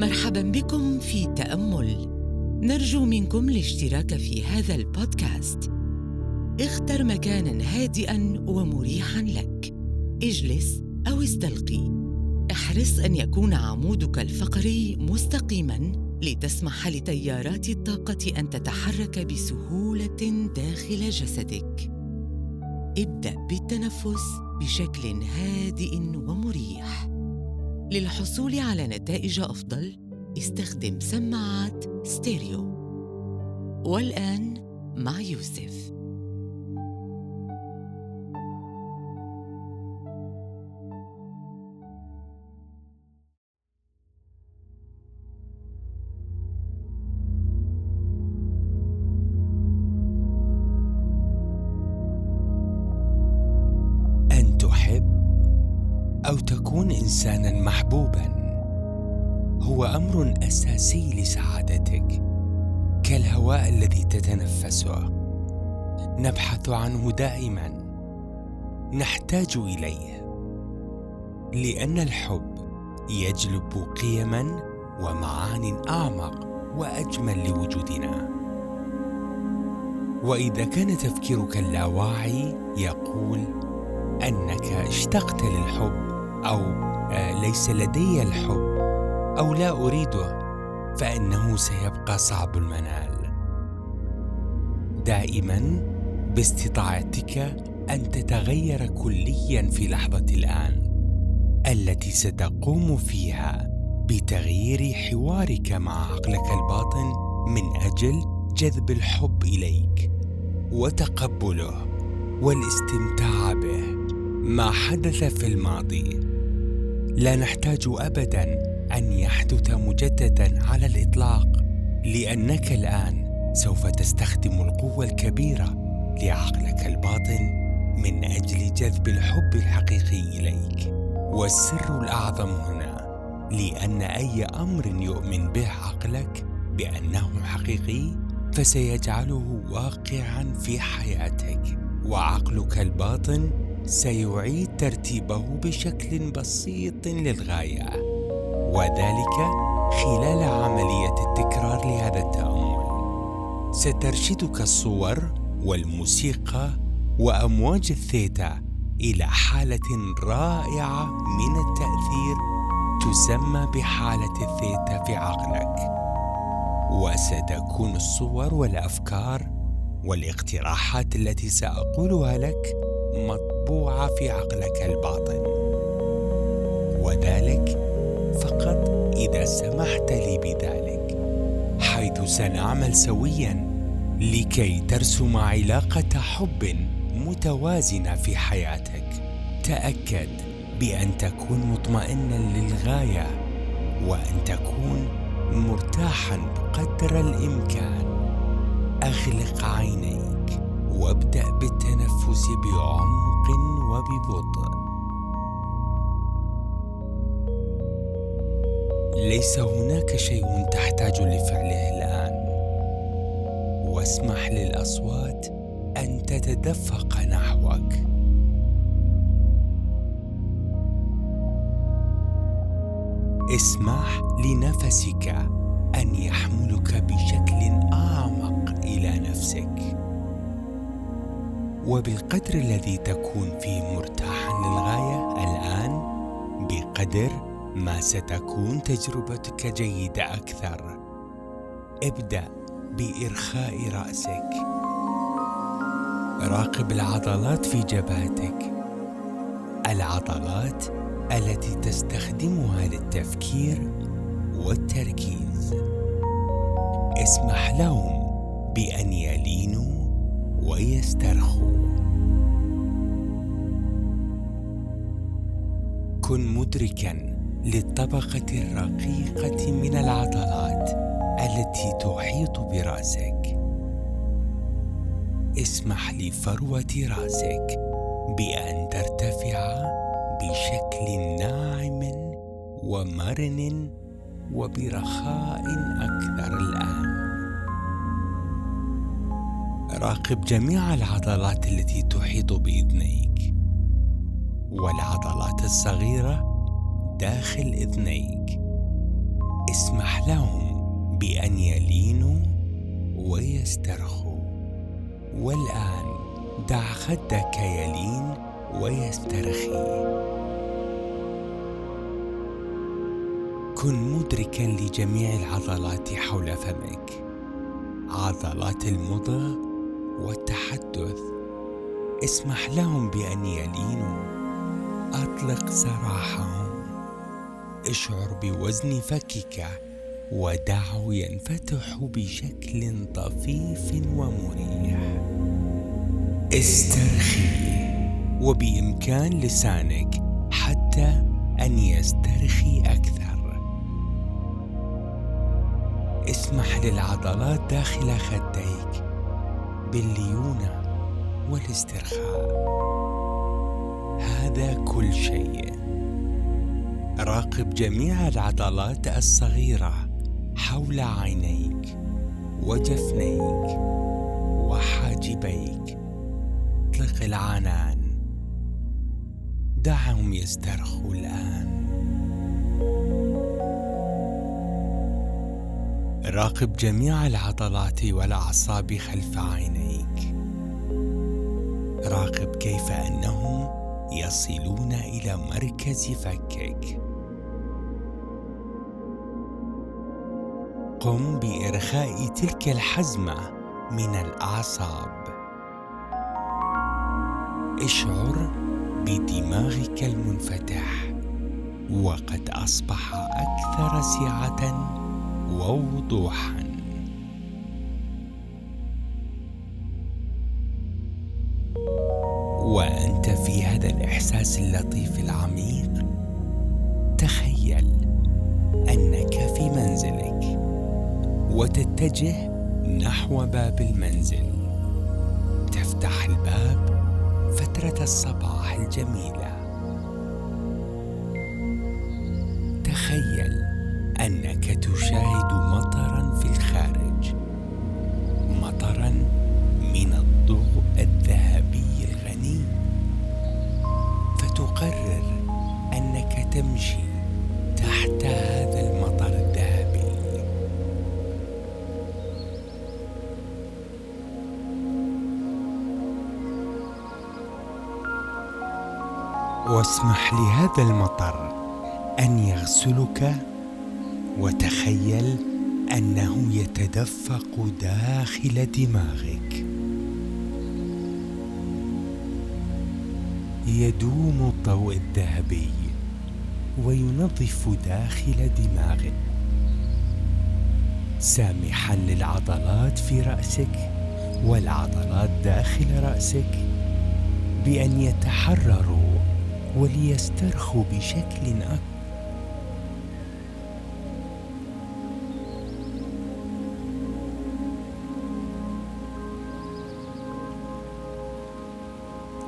مرحبا بكم في تأمل. نرجو منكم الاشتراك في هذا البودكاست. اختر مكانا هادئا ومريحا لك. اجلس أو استلقي. احرص أن يكون عمودك الفقري مستقيما لتسمح لتيارات الطاقة أن تتحرك بسهولة داخل جسدك. ابدأ بالتنفس بشكل هادئ ومريح. للحصول على نتائج أفضل استخدم سماعات ستيريو. والآن مع يوسف. أو تكون إنساناً محبوباً هو أمر أساسي لسعادتك كالهواء الذي تتنفسه. نبحث عنه دائماً. نحتاج إليه. لأن الحب يجلب قيماً ومعان أعمق وأجمل لوجودنا. وإذا كان تفكيرك اللاواعي يقول أنك اشتقت للحب. أو آه، ليس لدي الحب أو لا أريده فإنه سيبقى صعب المنال. دائما باستطاعتك أن تتغير كليا في لحظة الآن التي ستقوم فيها بتغيير حوارك مع عقلك الباطن من أجل جذب الحب إليك وتقبله والاستمتاع به. ما حدث في الماضي لا نحتاج ابدا أن يحدث مجددا على الإطلاق لأنك الآن سوف تستخدم القوة الكبيرة لعقلك الباطن من أجل جذب الحب الحقيقي إليك. والسر الأعظم هنا لأن أي أمر يؤمن به عقلك بأنه حقيقي فسيجعله واقعا في حياتك. وعقلك الباطن سيعيد ترتيبه بشكل بسيط للغاية وذلك خلال عملية التكرار لهذا التأمل. سترشدك الصور والموسيقى وأمواج الثيتا إلى حالة رائعة من التأثير تسمى بحالة الثيتا في عقلك. وستكون الصور والأفكار والإقتراحات التي سأقولها لك مطبوعة في عقلك الباطن. وذلك فقط إذا سمحت لي بذلك حيث سنعمل سويا لكي ترسم علاقة حب متوازنة في حياتك. تأكد بأن تكون مطمئنا للغاية وأن تكون مرتاحا بقدر الإمكان. أغلق عينيك وابدأ بالتنفس بعمق وببطء ليس هناك شيء تحتاج لفعله الآن. واسمح للأصوات أن تتدفق نحوك. اسمح لنفسك أن يحملك بشكل أعمق إلى نفسك. وبالقدر الذي تكون فيه مرتاحا للغاية الآن بقدر ما ستكون تجربتك جيدة أكثر. ابدأ بإرخاء رأسك. راقب العضلات في جبهتك. العضلات التي تستخدمها للتفكير والتركيز. اسمح لهم بأن يلينوا ويسترخوا كن مدركا للطبقة الرقيقة من العضلات التي تحيط براسك. اسمح لفروة راسك بأن ترتفع بشكل ناعم ومرن وبرخاء أكثر الآن. راقب جميع العضلات التي تحيط بإذنيك. والعضلات الصغيرة داخل إذنيك. اسمح لهم بأن يلينوا ويسترخوا. والآن دع خدك يلين ويسترخي. كن مدركا لجميع العضلات حول فمك. عضلات المضغ والتحدث. اسمح لهم بأن يلينوا. أطلق سراحهم. اشعر بوزن فكك. ودعه ينفتح بشكل طفيف ومريح. استرخي. وبإمكان لسانك حتى أن يسترخي أكثر. اسمح للعضلات داخل خديك. بالليونة والاسترخاء. هذا كل شيء. راقب جميع العضلات الصغيرة حول عينيك وجفنيك وحاجبيك. اطلق العنان. دعهم يسترخوا الآن. راقب جميع العضلات والأعصاب خلف عينيك. راقب كيف أنهم يصلون إلى مركز فكك. قم بإرخاء تلك الحزمة من الأعصاب. اشعر بدماغك المنفتح وقد أصبح أكثر سعة ووضوحا. وأنت في هذا الإحساس اللطيف العميق. تخيل أنك في منزلك وتتجه نحو باب المنزل. تفتح الباب فترة الصباح الجميلة. تخيل لهذا المطر أن يغسلك وتخيل أنه يتدفق داخل دماغك. يدوم الضوء الذهبي وينظف داخل دماغك. سامحا للعضلات في رأسك والعضلات داخل رأسك بأن يتحرروا وليسترخوا بشكل اكبر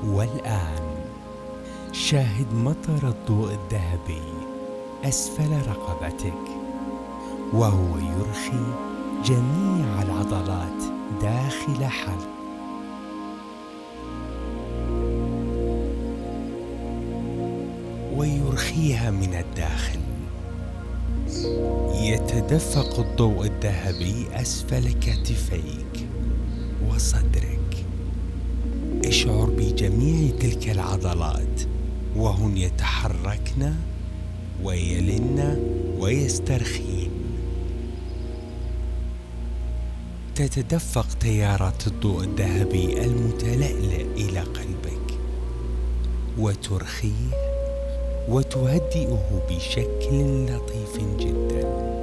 والآن شاهد مطر الضوء الذهبي أسفل رقبتك وهو يرخي جميع العضلات داخل حلق ويرخيها من الداخل. يتدفق الضوء الذهبي أسفل كتفيك وصدرك. اشعر بجميع تلك العضلات وهن يتحركن ويلن ويسترخين. تتدفق تيارات الضوء الذهبي المتلألئ إلى قلبك وترخيه وتهدئه بشكل لطيف جدا.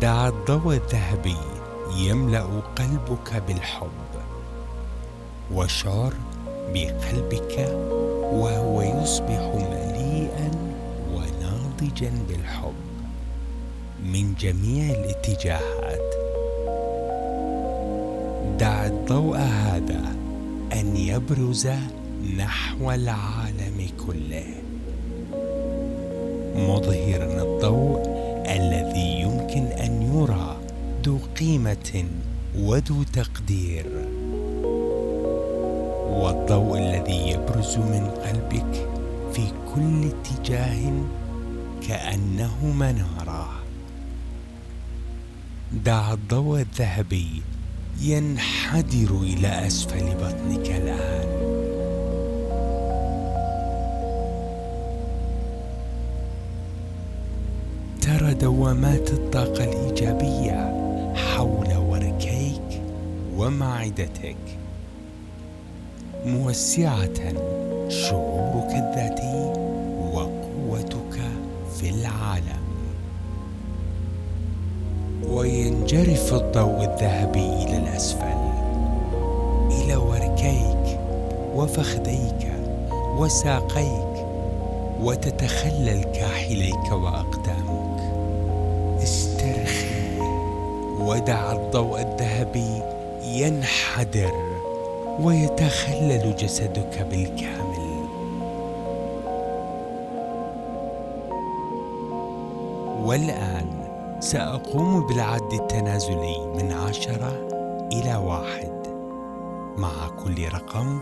دع الضوء الذهبي يملأ قلبك بالحب واشعر بقلبك وهو يصبح مليئا وناضجا بالحب. من جميع الاتجاهات دع الضوء هذا أن يبرز نحو العالم كله. مظهرا الضوء الذي يمكن أن يرى ذو قيمة وذو تقدير. والضوء الذي يبرز من قلبك في كل اتجاه كأنه منارة دع الضوء الذهبي ينحدر إلى أسفل بطنك الآن. ترى دوامات الطاقة الإيجابية حول وركيك ومعدتك. موسعة شعورك الذاتي. وينجرف الضوء الذهبي إلى الأسفل إلى وركيك وفخذيك وساقيك وتتخلل كاحليك وأقدامك. استرخي ودع الضوء الذهبي ينحدر ويتخلل جسدك بالكامل. والآن سأقوم بالعد التنازلي من عشرة إلى واحد. مع كل رقم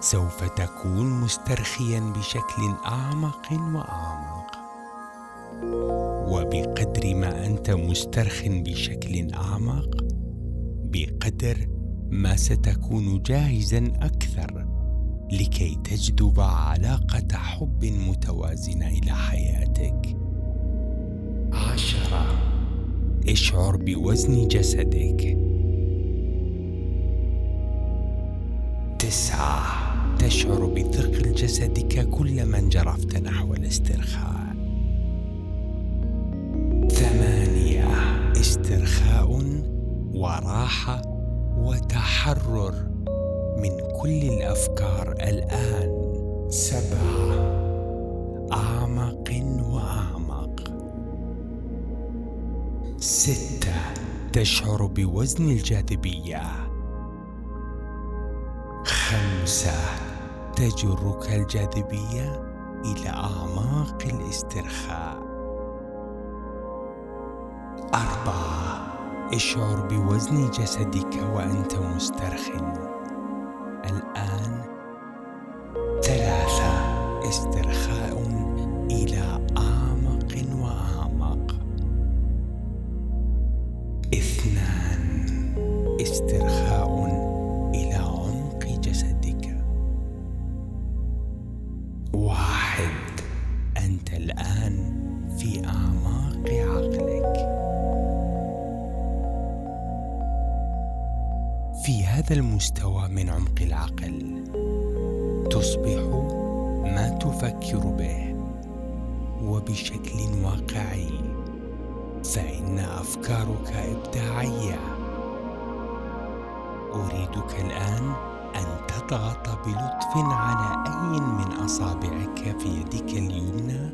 سوف تكون مسترخيا بشكل أعمق وأعمق. وبقدر ما أنت مسترخ بشكل أعمق بقدر ما ستكون جاهزا أكثر لكي تجذب علاقة حب متوازنة إلى حياتك. عشرة اشعر بوزن جسدك. تسعة. تشعر بثقل جسدك كلما انجرفت نحو الاسترخاء. ثمانية. استرخاء وراحة وتحرر من كل الأفكار الآن. سبعة. أعمق وأعمق. ستة تشعر بوزن الجاذبية. خمسة تجرك الجاذبية إلى أعماق الاسترخاء. أربعة اشعر بوزن جسدك وأنت مسترخٍ. الآن هذا المستوى من عمق العقل. تصبح ما تفكر به. وبشكل واقعي فإن أفكارك إبداعية. أريدك الآن أن تضغط بلطف على أي من أصابعك في يدك اليمنى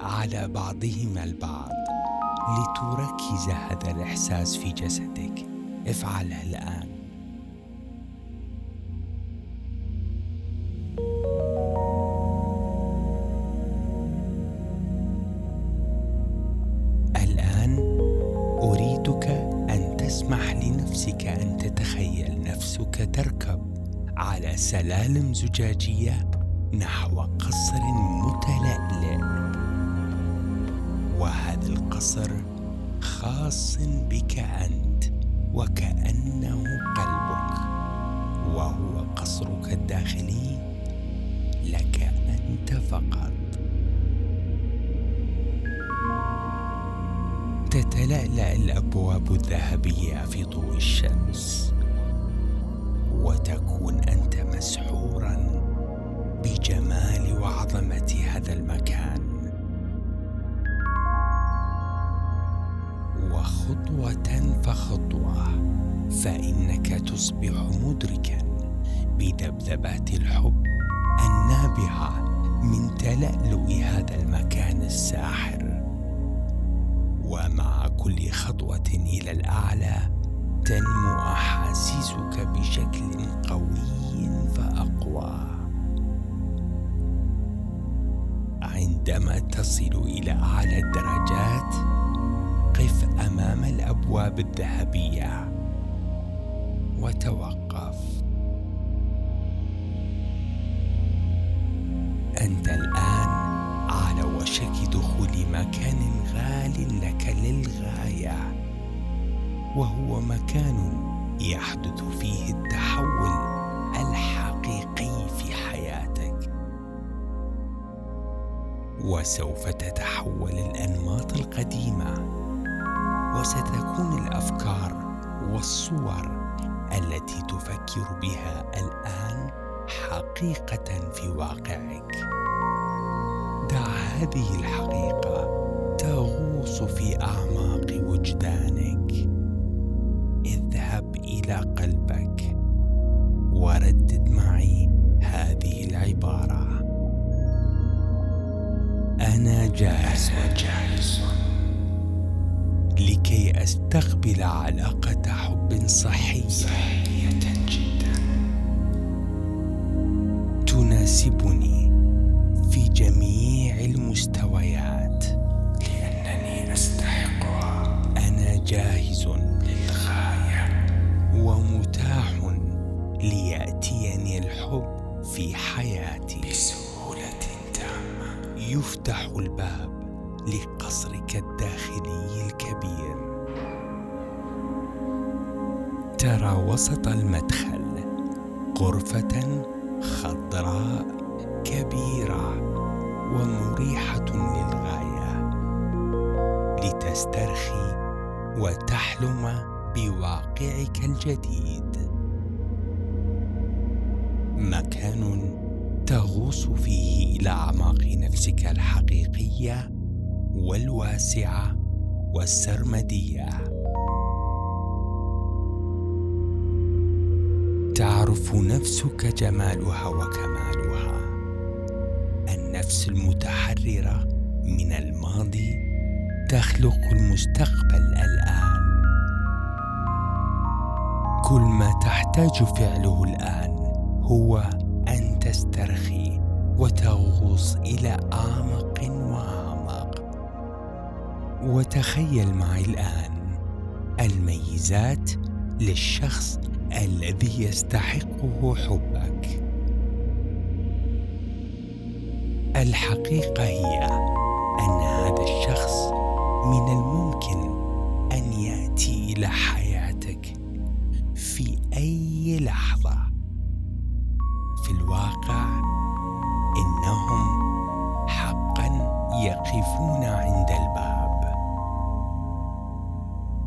على بعضهما البعض لتركز هذا الإحساس في جسدك. افعلها الآن. زجاجية نحو قصر متلألئ وهذا القصر خاص بك أنت وكأنه قلبك. وهو قصرك الداخلي لك أنت فقط. تتلألأ الأبواب الذهبية في ضوء الشمس. وتكون أنت مسحورا بجمال وعظمة هذا المكان. وخطوة فخطوة فإنك تصبح مدركا بذبذبات الحب النابعة من تلألؤ هذا المكان الساحر. ومع كل خطوة إلى الأعلى تنمو أحاسيسك بشكل قوي فأقوى. عندما تصل إلى أعلى الدرجات قف أمام الأبواب الذهبية وتوقف. أنت الآن لمكان غال لك للغاية. وهو مكان يحدث فيه التحول الحقيقي في حياتك. وسوف تتحول الأنماط القديمة وستكون الأفكار والصور التي تفكر بها الآن حقيقة في واقعك. دع هذه الحقيقة تغوص في أعماق وجدانك. إلى قلبك. وردد معي هذه العبارة. أنا جاهز وجاهز لكي أستقبل علاقة حب صحية جدا. تناسبني في جميع المستويات. لأنني أستحقها. أنا جاهز. ومتاح ليأتيني الحب في حياتي. بسهولة تامة. يفتح الباب لقصرك الداخلي الكبير. ترى وسط المدخل غرفة خضراء كبيرة ومريحة للغاية لتسترخي وتحلم بواقعك الجديد. مكان تغوص فيه إلى أعماق نفسك الحقيقية والواسعة والسرمدية. تعرف نفسك جمالها وكمالها. النفس المتحررة من الماضي تخلق المستقبل الآن. كل ما تحتاج فعله الآن هو أن تسترخي وتغوص إلى أعمق وأعمق. وتخيل معي الآن الميزات للشخص الذي يستحقه حبك. الحقيقة هي أن هذا الشخص من الممكن أن يأتي إلى حياتك. في أي لحظة في الواقع إنهم حقا يقفون عند الباب.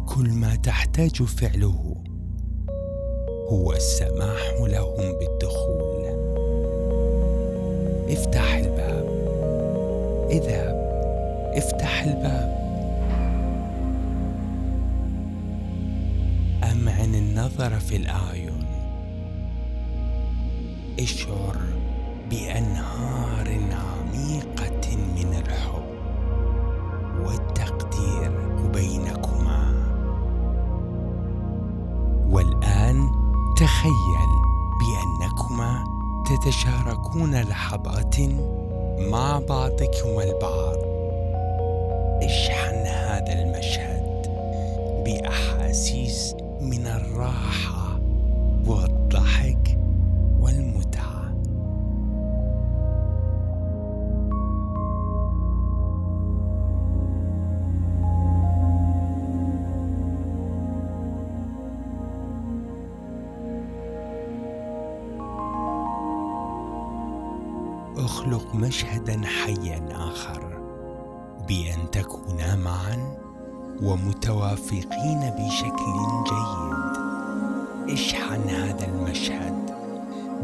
كل ما تحتاج فعله هو السماح لهم بالدخول. افتح الباب. اذهب افتح الباب. النظر في الأعين. اشعر بأنهار عميقة من الحب والتقدير بينكما. والآن تخيل بأنكما تتشاركون لحظات مع بعضكما البعض. اشحن هذا المشهد بأحاسيس من الراحة والضحك والمتعة. أخلق مشهدا حيا آخر بأن تكونا معا. ومتوافقين بشكل جيد. اشحن هذا المشهد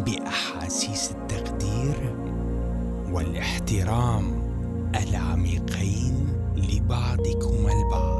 بأحاسيس التقدير والاحترام العميقين لبعضكما البعض.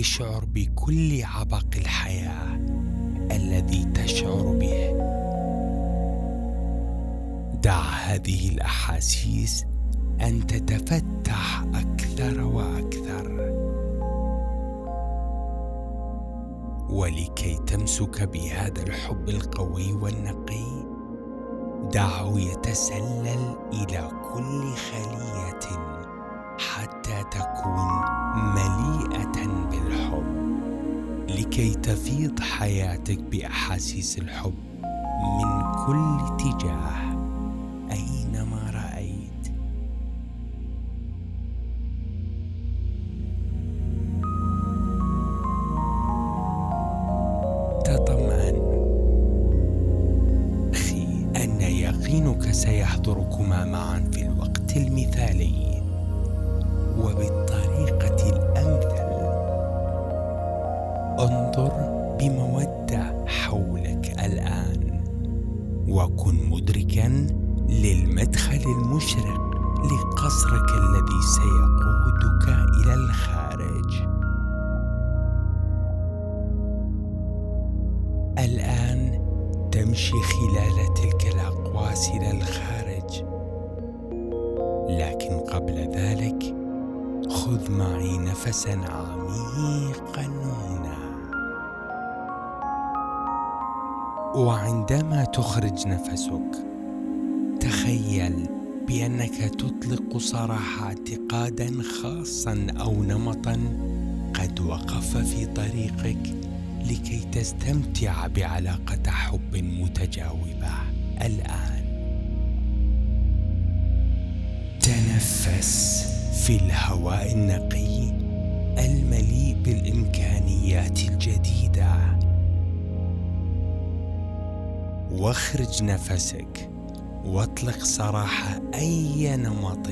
اشعر بكل عبق الحياة الذي تشعر به. دع هذه الأحاسيس أن تتفتح أكثر وأكثر. ولكي تمسك بهذا الحب القوي والنقي دعه يتسلل إلى كل خلية حتى تكون مليئة بالحب لكي تفيض حياتك بأحاسيس الحب من كل اتجاه أينما رأيت. تطمئن. أخي أن يقينك سيحضركما معا في الوقت المثالي. وبالطريقة الأمثل. انظر بمودة حولك الآن وكن مدركا للمدخل المشرق لقصرك الذي سيقودك إلى الخارج. الآن تمشي خلال تلك الاقواس إلى الخارج. لكن قبل ذلك خذ معي نفسا عميقا هنا. وعندما تخرج نفسك تخيل بأنك تطلق سراح اعتقادا خاصا أو نمطا قد وقف في طريقك لكي تستمتع بعلاقة حب متجاوبة. الآن تنفس. في الهواء النقي المليء بالإمكانيات الجديدة. واخرج نفسك واطلق سراح أي نمط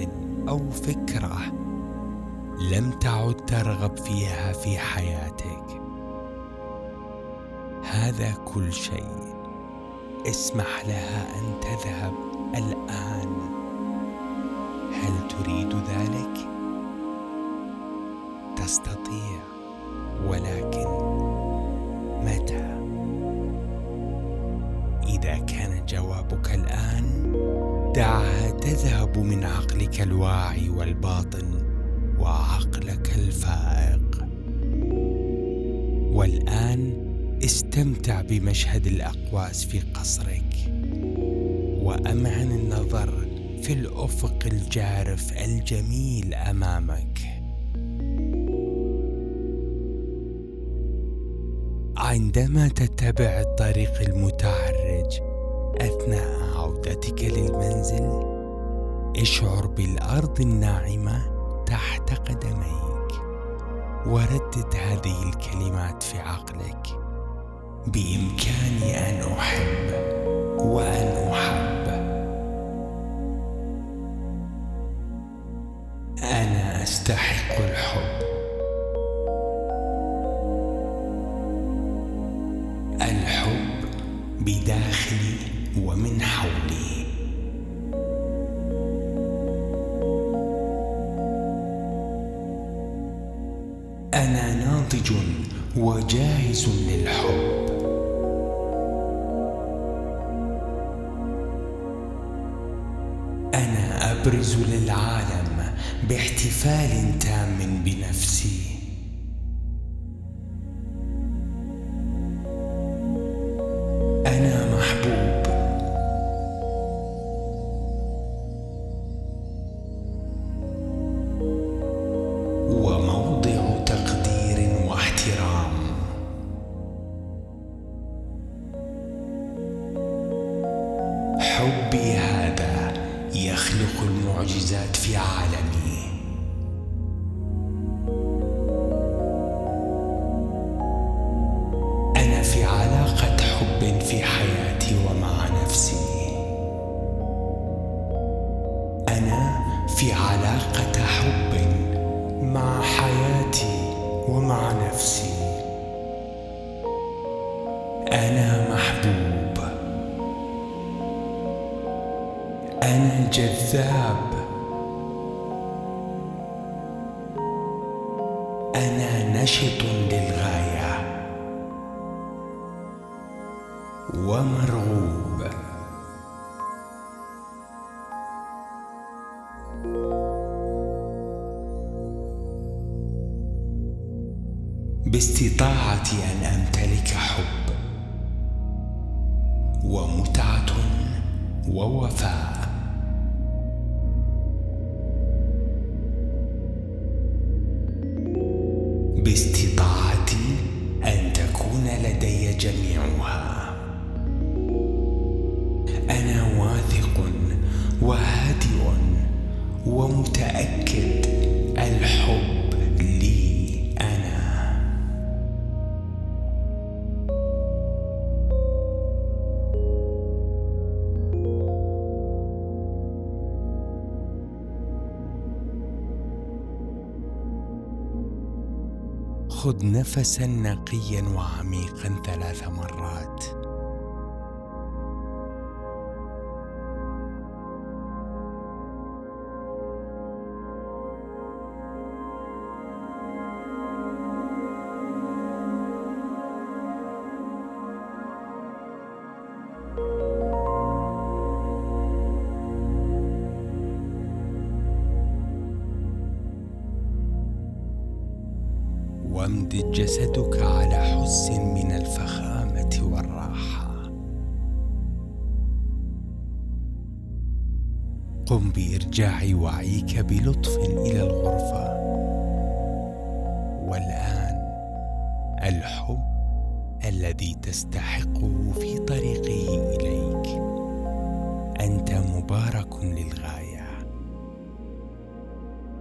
أو فكرة لم تعد ترغب فيها في حياتك. هذا كل شيء. اسمح لها أن تذهب الآن. هل تريد ذلك؟ تستطيع ولكن متى؟ إذا كان جوابك الآن دعها تذهب من عقلك الواعي والباطن وعقلك الفائق. والآن استمتع بمشهد الأقواس في قصرك وأمعن النظر في الأفق الجارف الجميل أمامك. عندما تتبع الطريق المتعرج أثناء عودتك للمنزل اشعر بالأرض الناعمة تحت قدميك. وردد هذه الكلمات في عقلك. بإمكاني أن أحب وأن أحب. أنا استحق الحب. الحب بداخلي ومن حولي. يخلق المعجزات في عالمي. نشط للغاية ومرغوب. باستطاعتي أن أمتلك حب ومتعة ووفاء. باستطاعتي أن تكون لدي جميعها. خذ نفسا نقيا وعميقا ثلاث مرات. وامدد جسدك على حس من الفخامة والراحة. قم بإرجاع وعيك بلطف إلى الغرفة. والآن الحب الذي تستحقه في طريقه إليك. أنت مبارك للغاية.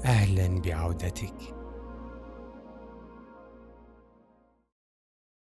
أهلا بعودتك.